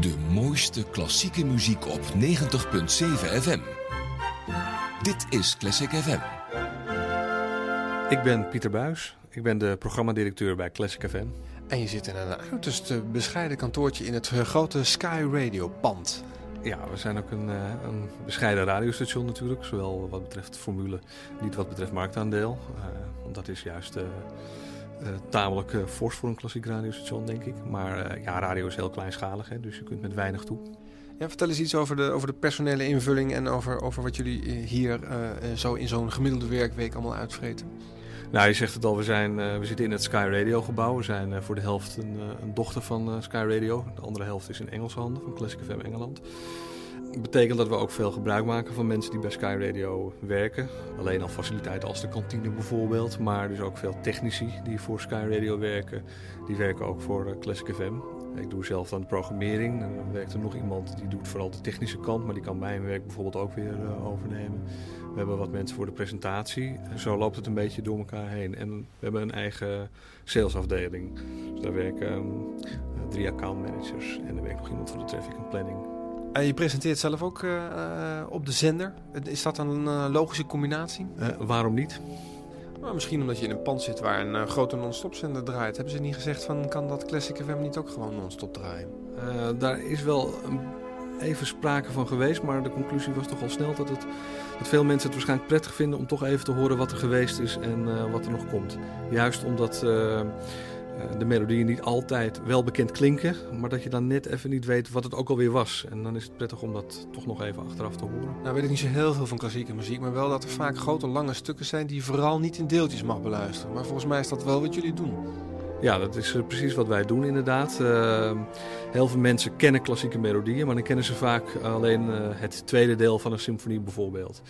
De mooiste klassieke muziek op 90.7 FM. Dit is Classic FM. Ik ben Pieter Buis. Ik ben de programmadirecteur bij Classic FM. En je zit in een uiterst bescheiden kantoortje in het grote Sky Radio pand. Ja, we zijn ook een, eh, een bescheiden radiostation natuurlijk. Zowel wat betreft formule, niet wat betreft marktaandeel. Uh, want dat is juist uh, tamelijk fors voor een klassiek radiostation, denk ik. Maar ja, radio is heel kleinschalig, hè, dus je kunt met weinig toe. Ja, vertel eens iets over de, over de personele invulling en over, over wat jullie hier zo in zo'n gemiddelde werkweek allemaal uitvreten. Nou, je zegt het al, we, zijn, we zitten in het Sky Radio gebouw. We zijn voor de helft een, een dochter van Sky Radio. De andere helft is in Engelse handen, van Classic FM Engeland. Betekent dat we ook veel gebruik maken van mensen die bij Sky Radio werken. Alleen al faciliteiten als de kantine bijvoorbeeld. Maar dus ook veel technici die voor Sky Radio werken. Die werken ook voor Classic FM. Ik doe zelf dan de programmering. Dan werkt er nog iemand die doet vooral de technische kant. Maar die kan mijn werk bijvoorbeeld ook weer overnemen. We hebben wat mensen voor de presentatie. Zo loopt het een beetje door elkaar heen. En we hebben een eigen salesafdeling. Dus daar werken um, drie account managers. En er werkt nog iemand voor de traffic en planning. En je presenteert zelf ook uh, op de zender. Is dat een uh, logische combinatie? Uh, waarom niet? Nou, misschien omdat je in een pand zit waar een grote non-stop zender draait. Hebben ze niet gezegd van kan dat Classic FM niet ook gewoon non-stop draaien? daar is wel even sprake van geweest, maar de conclusie was toch al snel dat, het, dat veel mensen het waarschijnlijk prettig vinden om toch even te horen wat er geweest is en wat er nog komt. Juist omdat de melodieën niet altijd wel bekend klinken, maar dat je dan net even niet weet wat het ook alweer was. En dan is het prettig om dat toch nog even achteraf te horen. Nou weet ik niet zo heel veel van klassieke muziek, maar wel dat er vaak grote lange stukken zijn die je vooral niet in deeltjes mag beluisteren. Maar volgens mij is dat wel wat jullie doen. Ja, dat is precies wat wij doen inderdaad. Uh, heel veel mensen kennen klassieke melodieën, maar dan kennen ze vaak alleen uh, het tweede deel van een symfonie bijvoorbeeld.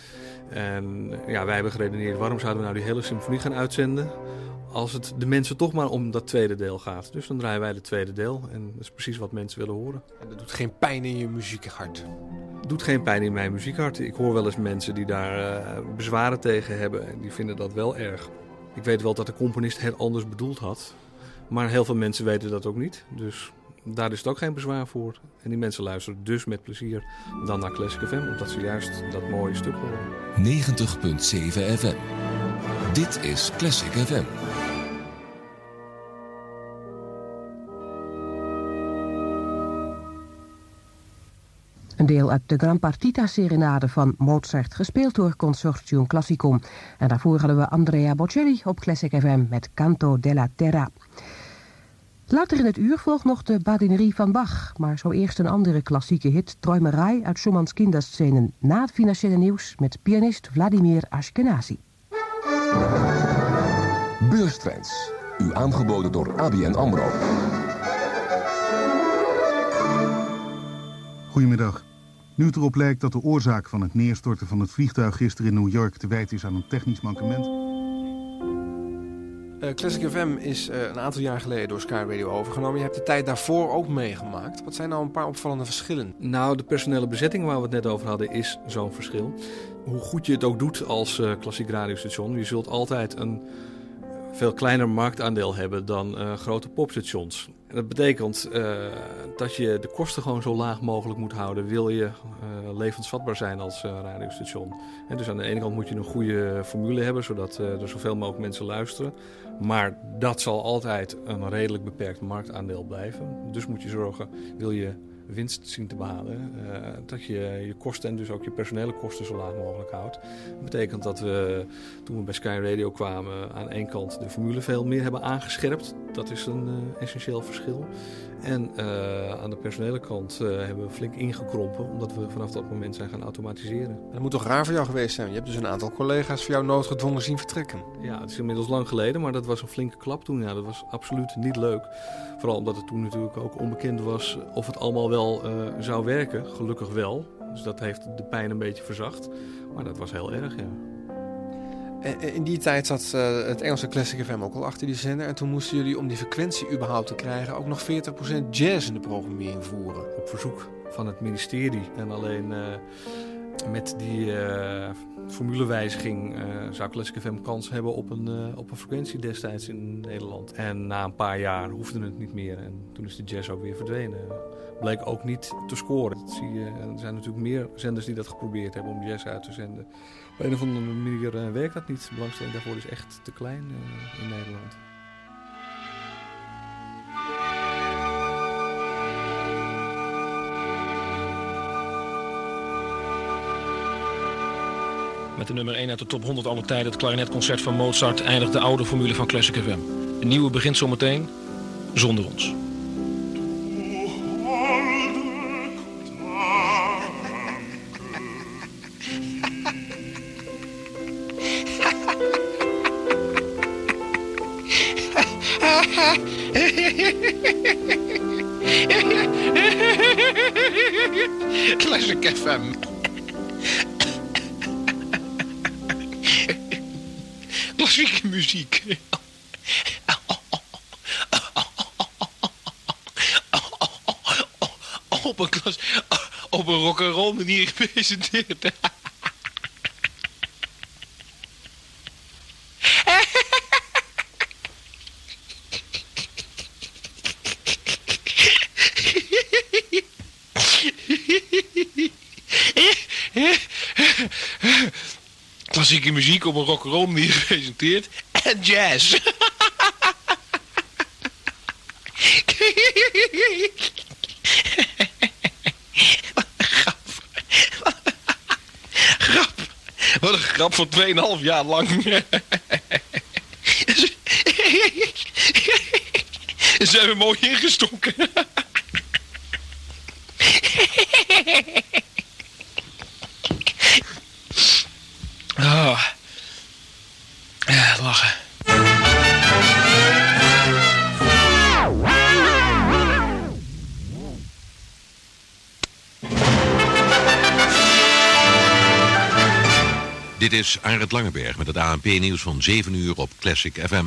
En ja, wij hebben geredeneerd, waarom zouden we nou die hele symfonie gaan uitzenden als het de mensen toch maar om dat tweede deel gaat. Dus dan draaien wij het tweede deel en dat is precies wat mensen willen horen. En dat doet geen pijn in je muziekhart? doet geen pijn in mijn muziekhart. Ik hoor wel eens mensen die daar uh, bezwaren tegen hebben en die vinden dat wel erg. Ik weet wel dat de componist het anders bedoeld had. Maar heel veel mensen weten dat ook niet. Dus daar is het ook geen bezwaar voor. En die mensen luisteren dus met plezier dan naar Classic FM, omdat ze juist dat mooie stuk horen. 90.7 FM. Dit is Classic FM. Een deel uit de Gran Partita Serenade van Mozart, gespeeld door Consortium Classicum. En daarvoor hadden we Andrea Bocelli op Classic FM met Canto della Terra. Later in het uur volgt nog de badinerie van Bach, maar zo eerst een andere klassieke hit, Träumerei uit Schumanns kinderscenen, na het financiële nieuws met pianist Vladimir Ashkenazi. Beurstrends, u aangeboden door ABN AMRO. Goedemiddag. Nu het erop lijkt dat de oorzaak van het neerstorten van het vliegtuig gisteren in New York te wijten is aan een technisch mankement... Uh, Classic FM is uh, een aantal jaar geleden door Sky Radio overgenomen. Je hebt de tijd daarvoor ook meegemaakt. Wat zijn nou een paar opvallende verschillen? Nou, de personele bezetting waar we het net over hadden is zo'n verschil. Hoe goed je het ook doet als uh, klassiek radiostation, je zult altijd een veel kleiner marktaandeel hebben dan uh, grote popstations. Dat betekent uh, dat je de kosten gewoon zo laag mogelijk moet houden, wil je uh, levensvatbaar zijn als radiostation. En dus aan de ene kant moet je een goede formule hebben, zodat er zoveel mogelijk mensen luisteren. Maar dat zal altijd een redelijk beperkt marktaandeel blijven. Dus moet je zorgen, wil je winst zien te behalen. Dat je je kosten en dus ook je personele kosten zo laag mogelijk houdt. Dat betekent dat we toen we bij Sky Radio kwamen aan één kant de formule veel meer hebben aangescherpt. Dat is een uh, essentieel verschil. En uh, aan de personele kant hebben we flink ingekrompen omdat we vanaf dat moment zijn gaan automatiseren. Dat moet toch raar voor jou geweest zijn? Je hebt dus een aantal collega's voor jou noodgedwongen zien vertrekken. Ja, het is inmiddels lang geleden, maar dat was een flinke klap toen. Ja, dat was absoluut niet leuk. Vooral omdat het toen natuurlijk ook onbekend was of het allemaal wel zou werken. Gelukkig wel. Dus dat heeft de pijn een beetje verzacht. Maar dat was heel erg, ja. In die tijd zat uh, het Engelse Classic FM ook al achter die zender. En toen moesten jullie om die frequentie überhaupt te krijgen... ook nog 40% jazz in de programmering voeren. Op verzoek van het ministerie. En alleen... met die uh, formulewijziging uh, zou Classic FM kans hebben op een, uh, op een frequentie destijds in Nederland. En na een paar jaar hoefde het niet meer en toen is de jazz ook weer verdwenen. Bleek ook niet te scoren. Zie je, er zijn natuurlijk meer zenders die dat geprobeerd hebben om jazz uit te zenden. Op een of andere manier werkt dat niet. De belangstelling daarvoor is echt te klein in Nederland. Met de nummer 1 uit de top 100 alle tijden, het klarinetconcert van Mozart, eindigt de oude formule van Classic FM. De nieuwe begint zometeen zonder ons. Classic FM. Klassieke. Op een, klas, op een rock'n'roll manier gepresenteerd. Klassieke muziek op een rock'n'roll manier gepresenteerd. En jazz. grap. Wat een grap voor 2,5 jaar lang. Ze hebben mooi ingestoken. Dit is Arend Langeberg met het ANP-nieuws van 7 uur op Classic FM.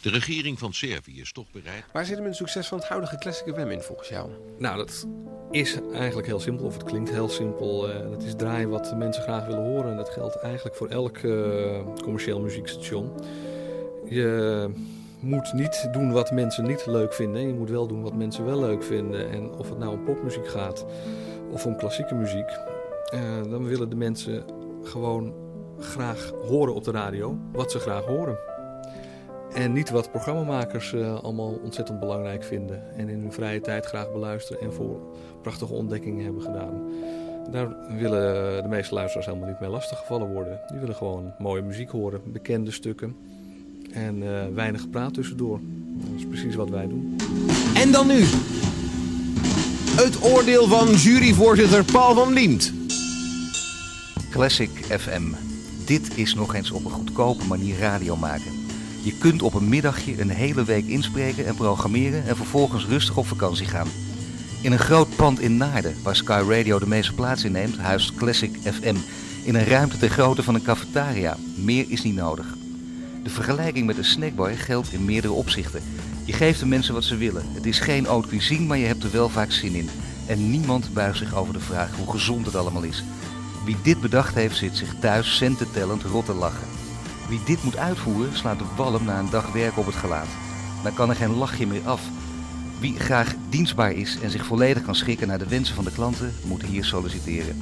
De regering van Servië is toch bereid... Waar zit hem het succes van het huidige Classic FM in volgens jou? Nou, dat is eigenlijk heel simpel, of het klinkt heel simpel. Uh, dat is draaien wat mensen graag willen horen. En dat geldt eigenlijk voor elk uh, commercieel muziekstation. Je moet niet doen wat mensen niet leuk vinden. Je moet wel doen wat mensen wel leuk vinden. En of het nou om popmuziek gaat of om klassieke muziek... Uh, dan willen de mensen gewoon graag horen op de radio wat ze graag horen. En niet wat programmamakers uh, allemaal ontzettend belangrijk vinden. En in hun vrije tijd graag beluisteren en voor prachtige ontdekkingen hebben gedaan. Daar willen de meeste luisteraars helemaal niet mee lastiggevallen worden. Die willen gewoon mooie muziek horen, bekende stukken. En uh, weinig praat tussendoor. Dat is precies wat wij doen. En dan nu. Het oordeel van juryvoorzitter Paul van Liemt. Classic FM. Dit is nog eens op een goedkope manier radio maken. Je kunt op een middagje een hele week inspreken en programmeren en vervolgens rustig op vakantie gaan. In een groot pand in Naarden, waar Sky Radio de meeste plaats inneemt, huist Classic FM. In een ruimte ter grootte van een cafetaria. Meer is niet nodig. De vergelijking met een snackbar geldt in meerdere opzichten. Je geeft de mensen wat ze willen. Het is geen haute cuisine, maar je hebt er wel vaak zin in. En niemand buigt zich over de vraag hoe gezond het allemaal is. Wie dit bedacht heeft, zit zich thuis centen tellend rot te lachen. Wie dit moet uitvoeren, slaat de walm na een dag werk op het gelaat. Dan kan er geen lachje meer af. Wie graag dienstbaar is en zich volledig kan schikken naar de wensen van de klanten, moet hier solliciteren.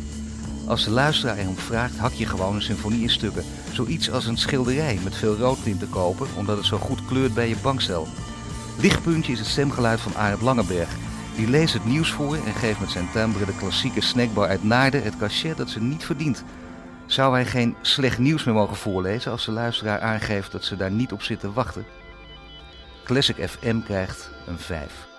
Als de luisteraar erom vraagt, hak je gewoon een symfonie in stukken. Zoiets als een schilderij met veel roodtint te kopen, omdat het zo goed kleurt bij je bankstel. Lichtpuntje is het stemgeluid van Arend Langeberg. Die leest het nieuws voor en geeft met zijn timbre de klassieke snackbar uit Naarden het cachet dat ze niet verdient. Zou hij geen slecht nieuws meer mogen voorlezen als de luisteraar aangeeft dat ze daar niet op zitten wachten? Classic FM krijgt een 5.